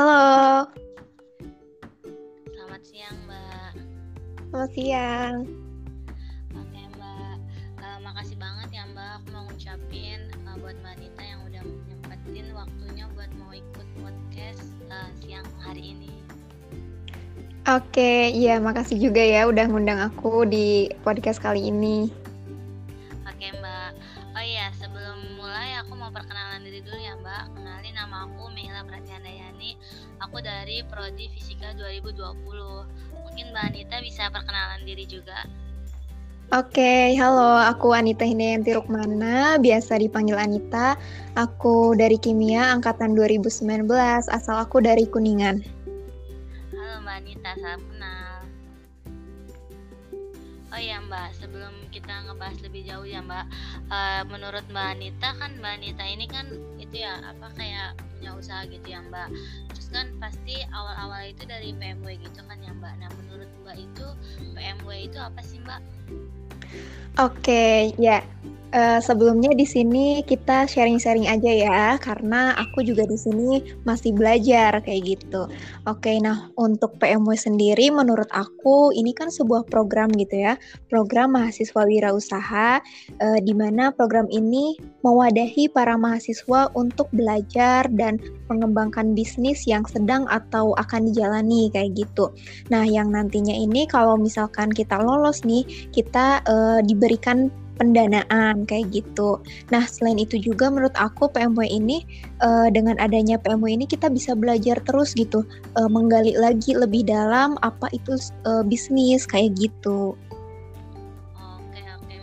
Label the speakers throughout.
Speaker 1: Halo,
Speaker 2: Selamat siang, Mbak.
Speaker 1: selamat siang.
Speaker 2: Oke, Mbak. Eh, makasih banget ya, Mbak. Aku mau ngucapin eh, buat Mbak Nita yang udah nyempetin waktunya buat mau ikut podcast eh, siang hari ini.
Speaker 1: Oke, iya makasih juga ya udah ngundang aku di podcast kali ini.
Speaker 2: Aku mau perkenalan diri dulu ya, Mbak. Kenalin nama aku Mila Pratiandayani. Aku dari Prodi Fisika 2020. Mungkin Mbak Nita bisa perkenalan diri juga.
Speaker 1: Oke, halo, aku Anita Hindayanti Rukmana, biasa dipanggil Anita. Aku dari Kimia angkatan 2019, asal aku dari Kuningan.
Speaker 2: Halo Mbak Anita, salam kenal. Oh iya Mbak, sebelum kita ngebahas lebih jauh ya Mbak, eh, menurut Mbak Anita kan Mbak Anita ini kan itu ya apa kayak punya usaha gitu ya Mbak. Kan pasti awal-awal itu dari PMW gitu kan ya Mbak. Nah menurut Mbak itu PMW itu apa sih Mbak?
Speaker 1: Oke, ya. Eh, sebelumnya di sini kita sharing-sharing aja ya, karena aku juga di sini masih belajar kayak gitu. Oke, nah untuk PMW sendiri menurut aku ini kan sebuah program gitu ya, program mahasiswa wirausaha eh, di mana program ini mewadahi para mahasiswa untuk belajar dan mengembangkan bisnis yang sedang atau akan dijalani kayak gitu. Nah, yang nantinya ini kalau misalkan kita lolos nih, kita eh, diberikan pendanaan kayak gitu. Nah, selain itu juga menurut aku PMW ini eh, dengan adanya PMW ini kita bisa belajar terus gitu, eh, menggali lagi lebih dalam apa itu eh, bisnis kayak gitu.
Speaker 2: Oke oke.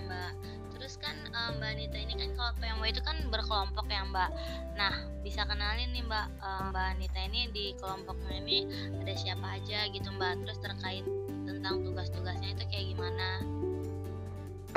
Speaker 2: Terus kan Mbak Anita ini kan kalau PMW itu kan berkelompok ya Mbak. Ini di kelompoknya ini ada siapa aja gitu Mbak. Terus terkait tentang tugas-tugasnya itu kayak gimana?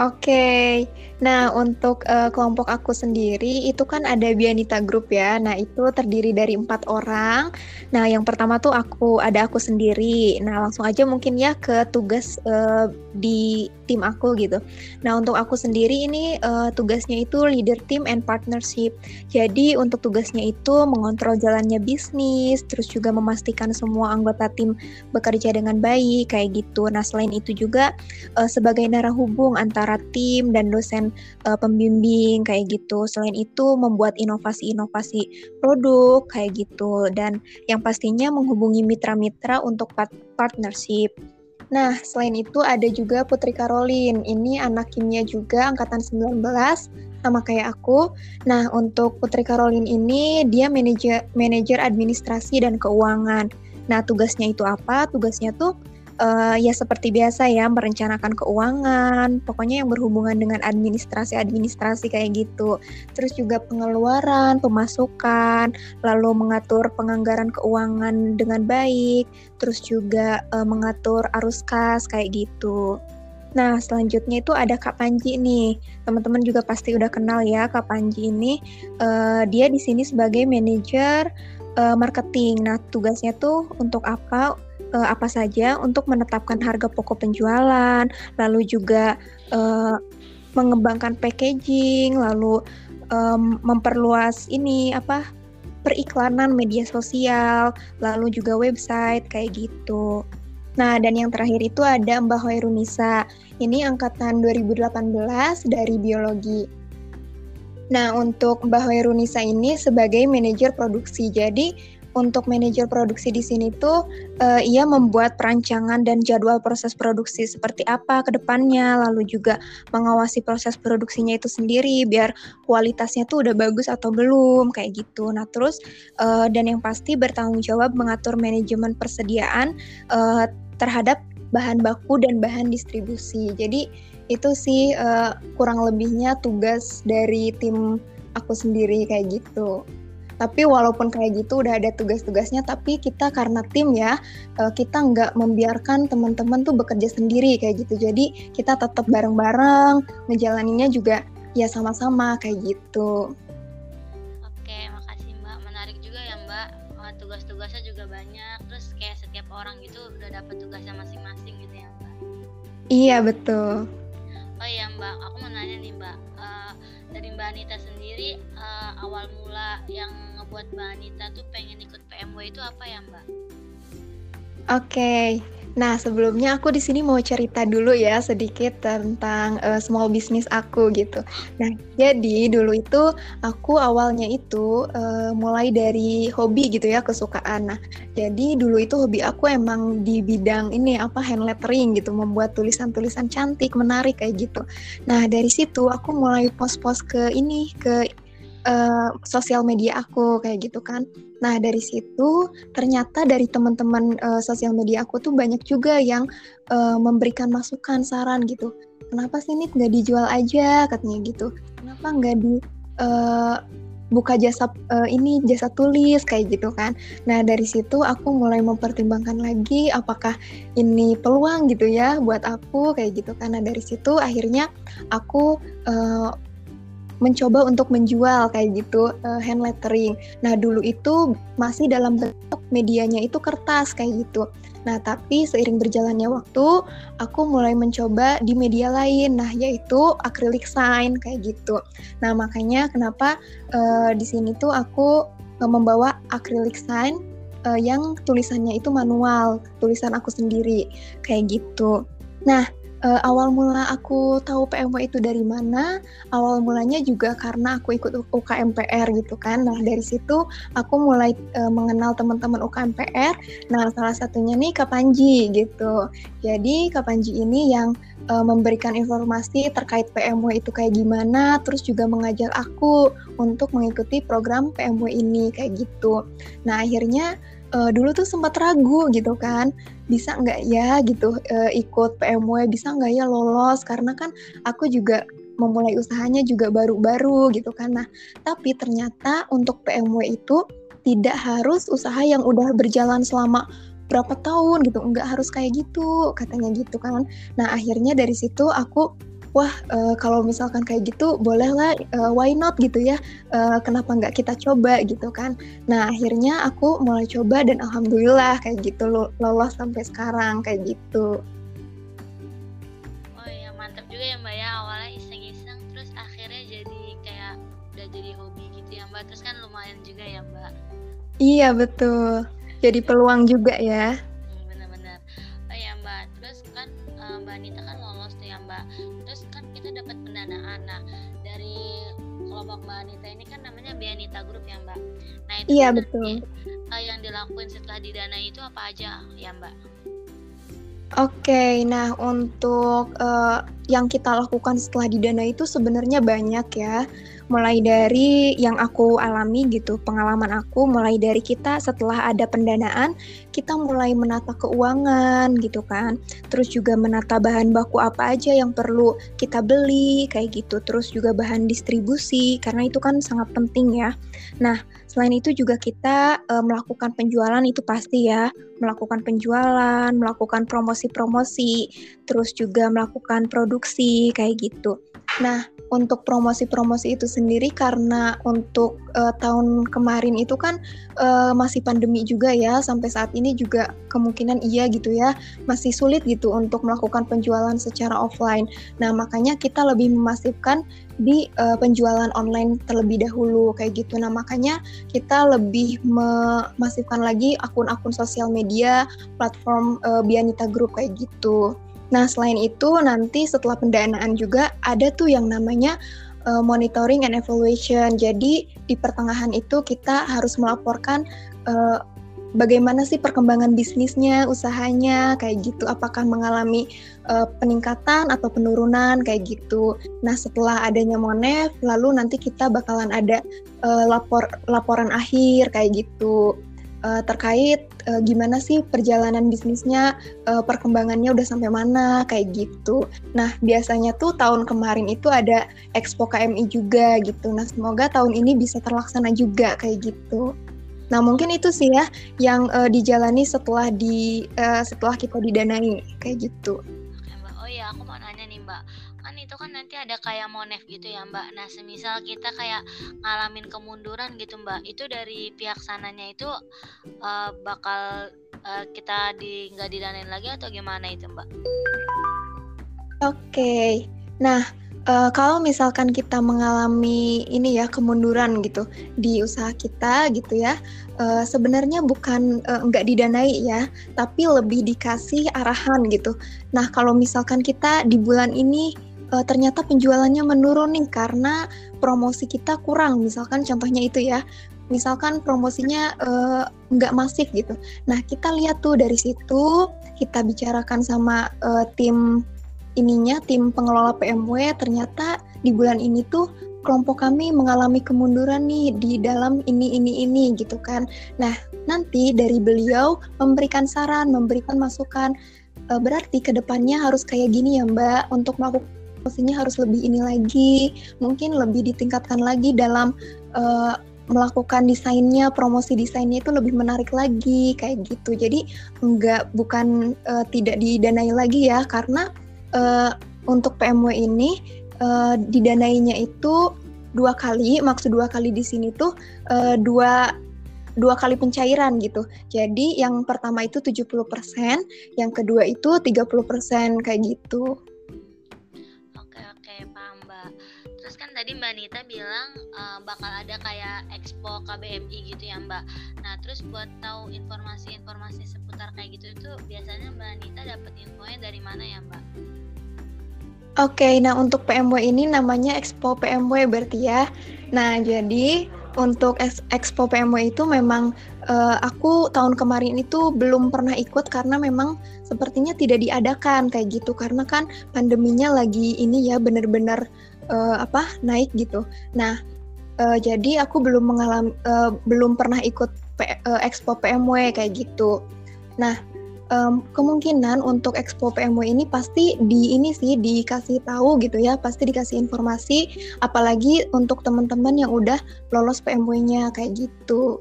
Speaker 1: Oke, nah untuk eh, kelompok aku sendiri itu kan ada Bianita Group ya. Nah itu terdiri dari empat orang. Nah yang pertama tuh aku ada aku sendiri. Nah langsung aja mungkin ya ke tugas eh, di tim aku gitu. Nah untuk aku sendiri ini eh, tugasnya itu leader team and partnership. Jadi untuk tugasnya itu mengontrol jalannya bisnis, terus juga memastikan semua anggota tim bekerja dengan baik kayak gitu. Nah selain itu juga eh, sebagai narah hubung antara tim dan dosen eh, pembimbing kayak gitu. Selain itu membuat inovasi-inovasi produk kayak gitu dan yang pastinya menghubungi mitra-mitra untuk part- partnership. Nah, selain itu ada juga Putri Caroline. Ini anak kimia juga angkatan 19 sama kayak aku. Nah, untuk Putri Caroline ini dia manajer manajer administrasi dan keuangan. Nah, tugasnya itu apa? Tugasnya tuh eh, ya seperti biasa ya, merencanakan keuangan, pokoknya yang berhubungan dengan administrasi-administrasi kayak gitu. Terus juga pengeluaran, pemasukan, lalu mengatur penganggaran keuangan dengan baik, terus juga eh, mengatur arus kas kayak gitu. Nah, selanjutnya itu ada Kak Panji nih. Teman-teman juga pasti udah kenal ya Kak Panji ini. Eh, dia di sini sebagai manajer marketing. Nah, tugasnya tuh untuk apa? Eh, apa saja untuk menetapkan harga pokok penjualan, lalu juga eh, mengembangkan packaging, lalu em, memperluas ini apa? periklanan media sosial, lalu juga website kayak gitu. Nah, dan yang terakhir itu ada Mbak Hoirunisa. Ini angkatan 2018 dari biologi. Nah, untuk Mbak Hoirunisa ini sebagai manajer produksi. Jadi, untuk manajer produksi di sini tuh eh, ia membuat perancangan dan jadwal proses produksi seperti apa ke depannya, lalu juga mengawasi proses produksinya itu sendiri biar kualitasnya tuh udah bagus atau belum kayak gitu. Nah, terus eh, dan yang pasti bertanggung jawab mengatur manajemen persediaan eh, terhadap bahan baku dan bahan distribusi. Jadi itu sih eh, kurang lebihnya tugas dari tim aku sendiri kayak gitu. Tapi walaupun kayak gitu udah ada tugas-tugasnya, tapi kita karena tim ya, eh, kita nggak membiarkan teman-teman tuh bekerja sendiri kayak gitu. Jadi kita tetap bareng-bareng, ngejalaninnya juga ya sama-sama kayak gitu.
Speaker 2: Oke, makasih Mbak. Menarik juga ya Mbak. Eh, Tugas-tugasnya juga banyak. Terus kayak setiap orang gitu udah dapat tugasnya masing-masing gitu ya Mbak.
Speaker 1: Iya betul.
Speaker 2: Oh iya Mbak, aku mau nanya nih Mbak, uh, dari Mbak Anita sendiri uh, awal mula yang ngebuat Mbak Anita tuh pengen ikut PMW itu apa ya Mbak?
Speaker 1: Oke, okay. Nah, sebelumnya aku di sini mau cerita dulu ya sedikit tentang uh, small business aku gitu. Nah, jadi dulu itu aku awalnya itu uh, mulai dari hobi gitu ya, kesukaan. Nah, jadi dulu itu hobi aku emang di bidang ini apa hand lettering gitu, membuat tulisan-tulisan cantik, menarik kayak gitu. Nah, dari situ aku mulai post-post ke ini ke uh, sosial media aku kayak gitu kan. Nah dari situ ternyata dari teman-teman uh, sosial media aku tuh banyak juga yang uh, memberikan masukan saran gitu. Kenapa sih ini nggak dijual aja katanya gitu. Kenapa nggak di uh, buka jasa uh, ini jasa tulis kayak gitu kan. Nah dari situ aku mulai mempertimbangkan lagi apakah ini peluang gitu ya buat aku kayak gitu karena dari situ akhirnya aku uh, mencoba untuk menjual kayak gitu uh, hand lettering. Nah, dulu itu masih dalam bentuk medianya itu kertas kayak gitu. Nah, tapi seiring berjalannya waktu, aku mulai mencoba di media lain, nah yaitu acrylic sign kayak gitu. Nah, makanya kenapa uh, di sini tuh aku uh, membawa acrylic sign uh, yang tulisannya itu manual, tulisan aku sendiri kayak gitu. Nah, uh, awal mula aku tahu PMW itu dari mana? Awal mulanya juga karena aku ikut UKMPR gitu kan. Nah, dari situ aku mulai uh, mengenal teman-teman UKMPR. Nah, salah satunya nih Kak Panji gitu. Jadi Kak Panji ini yang uh, memberikan informasi terkait PMW itu kayak gimana, terus juga mengajak aku untuk mengikuti program PMW ini kayak gitu. Nah, akhirnya uh, dulu tuh sempat ragu gitu kan bisa nggak ya gitu uh, ikut PMW bisa nggak ya lolos? Karena kan aku juga memulai usahanya juga baru-baru gitu kan. Nah tapi ternyata untuk PMW itu tidak harus usaha yang udah berjalan selama berapa tahun gitu. Nggak harus kayak gitu katanya gitu kan. Nah akhirnya dari situ aku wah uh, kalau misalkan kayak gitu bolehlah uh, why not gitu ya? Uh, kenapa nggak kita coba gitu kan? Nah akhirnya aku mulai coba dan alhamdulillah kayak gitu lolos sampai sekarang kayak gitu.
Speaker 2: Oh iya mantap juga ya mbak ya. Awalnya iseng-iseng terus akhirnya jadi kayak udah jadi hobi gitu ya mbak. Terus kan lumayan juga ya mbak.
Speaker 1: Iya betul. Jadi peluang juga ya.
Speaker 2: Mbak Anita kan lolos tuh ya Mbak kan nah dari kelompok Mbak Anita ini kan namanya Bianita Group ya Mbak. Nah itu
Speaker 1: iya betul.
Speaker 2: uh, yang dilakuin setelah didanai itu apa aja ya Mbak
Speaker 1: Oke, nah untuk uh, yang kita lakukan setelah didana itu sebenarnya banyak ya. Mulai dari yang aku alami gitu, pengalaman aku mulai dari kita setelah ada pendanaan, kita mulai menata keuangan gitu kan. Terus juga menata bahan baku apa aja yang perlu kita beli kayak gitu. Terus juga bahan distribusi karena itu kan sangat penting ya. Nah, Selain itu juga kita uh, melakukan penjualan itu pasti ya, melakukan penjualan, melakukan promosi-promosi, terus juga melakukan produksi kayak gitu. Nah, untuk promosi-promosi itu sendiri karena untuk uh, tahun kemarin itu kan uh, masih pandemi juga ya, sampai saat ini juga kemungkinan iya gitu ya, masih sulit gitu untuk melakukan penjualan secara offline. Nah, makanya kita lebih memasifkan di uh, penjualan online terlebih dahulu kayak gitu. Nah, makanya kita lebih memasifkan lagi akun-akun sosial media platform uh, Bianita Group kayak gitu. Nah, selain itu nanti setelah pendanaan juga ada tuh yang namanya uh, monitoring and evaluation. Jadi di pertengahan itu kita harus melaporkan uh, bagaimana sih perkembangan bisnisnya, usahanya kayak gitu. Apakah mengalami uh, peningkatan atau penurunan kayak gitu. Nah, setelah adanya Monef, lalu nanti kita bakalan ada uh, lapor laporan akhir kayak gitu uh, terkait uh, gimana sih perjalanan bisnisnya, uh, perkembangannya udah sampai mana kayak gitu. Nah biasanya tuh tahun kemarin itu ada Expo KMI juga gitu. Nah semoga tahun ini bisa terlaksana juga kayak gitu. Nah mungkin itu sih ya yang uh, dijalani setelah di uh, setelah kita didanai kayak gitu.
Speaker 2: Kan nanti ada kayak monef gitu ya mbak nah semisal kita kayak ngalamin kemunduran gitu mbak itu dari pihak sananya itu uh, bakal uh, kita di nggak didanain lagi atau gimana itu mbak
Speaker 1: oke okay. nah uh, kalau misalkan kita mengalami ini ya kemunduran gitu di usaha kita gitu ya, uh, sebenarnya bukan uh, nggak didanai ya, tapi lebih dikasih arahan gitu. Nah kalau misalkan kita di bulan ini uh, ternyata penjualannya menurun nih karena promosi kita kurang, misalkan contohnya itu ya, misalkan promosinya uh, nggak masif gitu. Nah kita lihat tuh dari situ kita bicarakan sama uh, tim ininya tim pengelola PMW ternyata di bulan ini tuh kelompok kami mengalami kemunduran nih di dalam ini ini ini gitu kan. Nah, nanti dari beliau memberikan saran, memberikan masukan berarti ke depannya harus kayak gini ya Mbak untuk melakukan promosinya harus lebih ini lagi, mungkin lebih ditingkatkan lagi dalam uh, melakukan desainnya, promosi desainnya itu lebih menarik lagi kayak gitu. Jadi enggak bukan uh, tidak didanai lagi ya karena uh, untuk PMW ini uh, didanainya itu dua kali. Maksud dua kali di sini tuh uh, dua dua kali pencairan gitu. Jadi yang pertama itu 70%, yang kedua itu 30% kayak gitu.
Speaker 2: Tadi Mbak Nita bilang uh, bakal ada kayak expo KBMI gitu ya Mbak. Nah terus buat tahu informasi-informasi seputar kayak gitu itu biasanya Mbak Nita dapat infonya dari mana ya Mbak?
Speaker 1: Oke, okay, nah untuk PMW ini namanya Expo PMW berarti ya. Nah jadi untuk Expo PMW itu memang uh, aku tahun kemarin itu belum pernah ikut karena memang sepertinya tidak diadakan kayak gitu karena kan pandeminya lagi ini ya benar-benar uh, apa naik gitu. Nah, uh, jadi aku belum mengalami uh, belum pernah ikut P, uh, Expo PMW kayak gitu. Nah, um, kemungkinan untuk Expo PMW ini pasti di ini sih dikasih tahu gitu ya, pasti dikasih informasi apalagi untuk teman-teman yang udah lolos PMW-nya kayak gitu.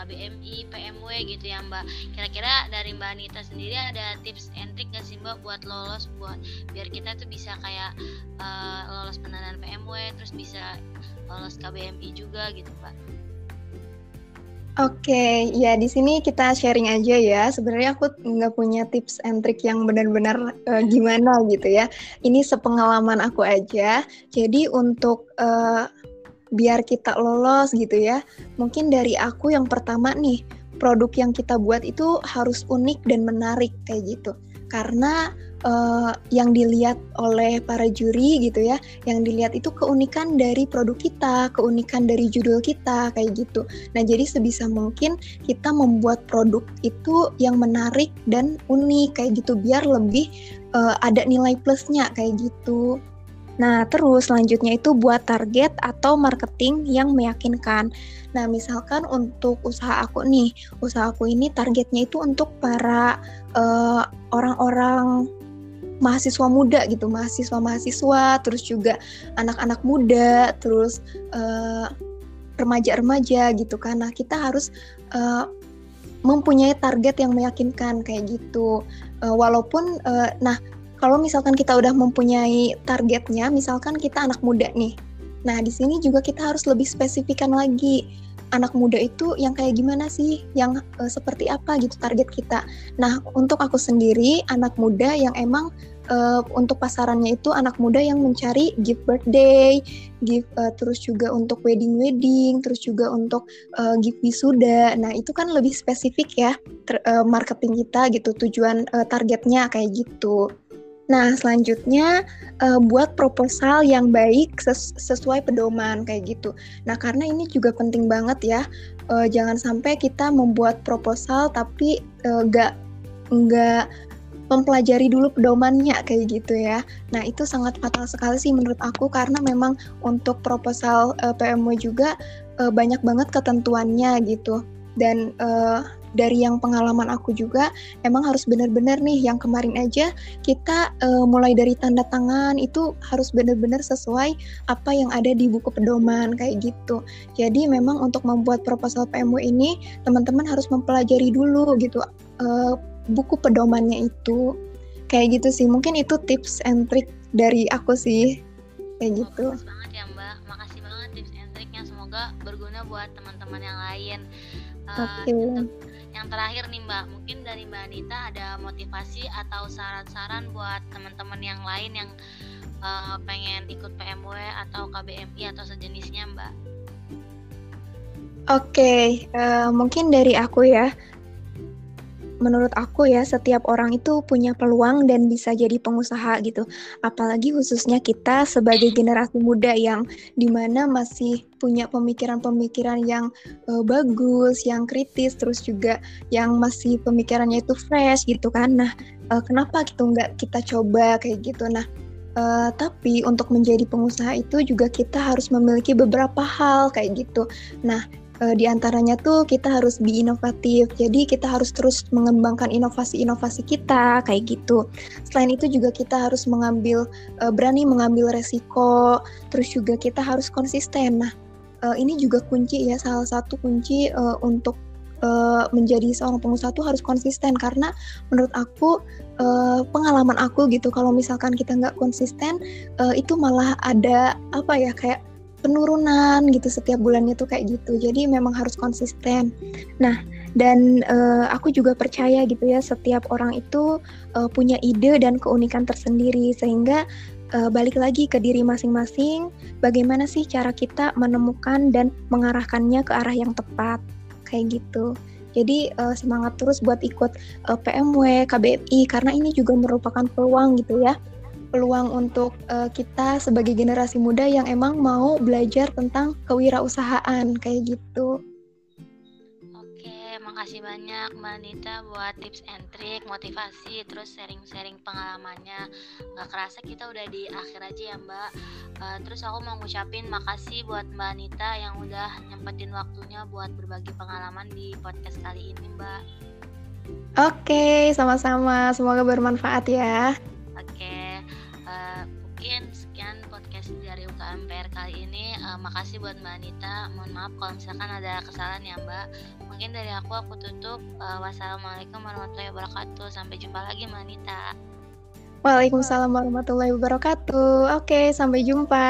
Speaker 2: KBMI, PMW gitu ya Mbak. Kira-kira dari Mbak Anita sendiri ada tips and trick gak sih Mbak buat lolos buat biar kita tuh bisa kayak uh, lolos pendanaan PMW terus bisa lolos KBMI juga gitu Mbak.
Speaker 1: Oke, okay, ya di sini kita sharing aja ya. Sebenarnya aku nggak punya tips and trick yang benar-benar uh, gimana gitu ya. Ini sepengalaman aku aja. Jadi untuk uh, biar kita lolos gitu ya. Mungkin dari aku yang pertama nih, produk yang kita buat itu harus unik dan menarik kayak gitu. Karena uh, yang dilihat oleh para juri gitu ya, yang dilihat itu keunikan dari produk kita, keunikan dari judul kita kayak gitu. Nah, jadi sebisa mungkin kita membuat produk itu yang menarik dan unik kayak gitu biar lebih uh, ada nilai plusnya kayak gitu. Nah, terus selanjutnya itu buat target atau marketing yang meyakinkan. Nah, misalkan untuk usaha aku nih, usaha aku ini targetnya itu untuk para eh, orang-orang mahasiswa muda gitu, mahasiswa-mahasiswa, terus juga anak-anak muda, terus remaja remaja-remaja gitu kan. Nah, kita harus uh, mempunyai target yang meyakinkan kayak gitu. Uh, walaupun, uh, nah kalau misalkan kita udah mempunyai targetnya, misalkan kita anak muda nih. Nah, di sini juga kita harus lebih spesifikkan lagi. Anak muda itu yang kayak gimana sih? Yang uh, seperti apa gitu target kita. Nah, untuk aku sendiri anak muda yang emang uh, untuk pasarannya itu anak muda yang mencari gift birthday, gift uh, terus juga untuk wedding wedding, terus juga untuk uh, gift wisuda. Nah itu kan lebih spesifik ya ter, uh, marketing kita gitu, tujuan uh, targetnya kayak gitu. Nah, selanjutnya uh, buat proposal yang baik ses sesuai pedoman kayak gitu. Nah, karena ini juga penting banget ya. Uh, jangan sampai kita membuat proposal tapi uh, gak nggak mempelajari dulu pedomannya kayak gitu ya. Nah, itu sangat fatal sekali sih menurut aku karena memang untuk proposal uh, PMW juga uh, banyak banget ketentuannya gitu. Dan uh, dari yang pengalaman aku juga emang harus benar-benar nih yang kemarin aja kita uh, mulai dari tanda tangan itu harus benar-benar sesuai apa yang ada di buku pedoman kayak gitu. Jadi memang untuk membuat proposal PMW ini teman-teman harus mempelajari dulu gitu uh, buku pedomannya itu. Kayak gitu sih. Mungkin itu tips and trick dari aku sih. Kayak gitu.
Speaker 2: Banget ya Mbak. Makasih banget tips and triknya. Semoga berguna buat teman-teman yang lain. Uh,
Speaker 1: Oke. Okay
Speaker 2: yang terakhir nih Mbak, mungkin dari Mbak Anita ada motivasi atau saran-saran buat teman-teman yang lain yang uh, pengen ikut PMW atau KBMI atau sejenisnya Mbak?
Speaker 1: Oke, okay, uh, eh, mungkin dari aku ya menurut aku ya setiap orang itu punya peluang dan bisa jadi pengusaha gitu. Apalagi khususnya kita sebagai generasi muda yang di mana masih punya pemikiran-pemikiran yang uh, bagus, yang kritis, terus juga yang masih pemikirannya itu fresh gitu kan. Nah, uh, kenapa gitu nggak kita coba kayak gitu? Nah, Uh, tapi untuk menjadi pengusaha itu juga kita harus memiliki beberapa hal kayak gitu. Nah, uh, di antaranya tuh kita harus be inovatif. Jadi kita harus terus mengembangkan inovasi-inovasi kita kayak gitu. Selain itu juga kita harus mengambil uh, berani mengambil resiko, terus juga kita harus konsisten. Nah, uh, ini juga kunci ya salah satu kunci untuk menjadi seorang pengusaha tuh harus konsisten karena menurut aku pengalaman aku gitu kalau misalkan kita nggak konsisten itu malah ada apa ya kayak penurunan gitu setiap bulannya tuh kayak gitu. Jadi memang harus konsisten. Nah, dan uh, aku juga percaya gitu ya setiap orang itu uh, punya ide dan keunikan tersendiri sehingga uh, balik lagi ke diri masing-masing bagaimana sih cara kita menemukan dan mengarahkannya ke arah yang tepat kayak gitu. Jadi uh, semangat terus buat ikut uh, PMW, KBMI karena ini juga merupakan peluang gitu ya peluang untuk uh, kita sebagai generasi muda yang emang mau belajar tentang kewirausahaan kayak gitu.
Speaker 2: Oke, makasih banyak Mbak Anita buat tips and trick, motivasi, terus sharing-sharing pengalamannya. Gak kerasa kita udah di akhir aja ya Mbak. Uh, terus aku mau ngucapin makasih buat Mbak Anita yang udah nyempetin waktunya buat berbagi pengalaman di podcast kali ini Mbak.
Speaker 1: Oke, sama-sama. Semoga bermanfaat ya.
Speaker 2: Kali ini uh, makasih buat Mbak Anita. Mohon maaf kalau misalkan ada kesalahan ya Mbak. Mungkin dari aku aku tutup. Uh, wassalamualaikum warahmatullahi wabarakatuh. Sampai jumpa lagi Mbak Anita.
Speaker 1: Waalaikumsalam warahmatullahi wabarakatuh. Oke sampai jumpa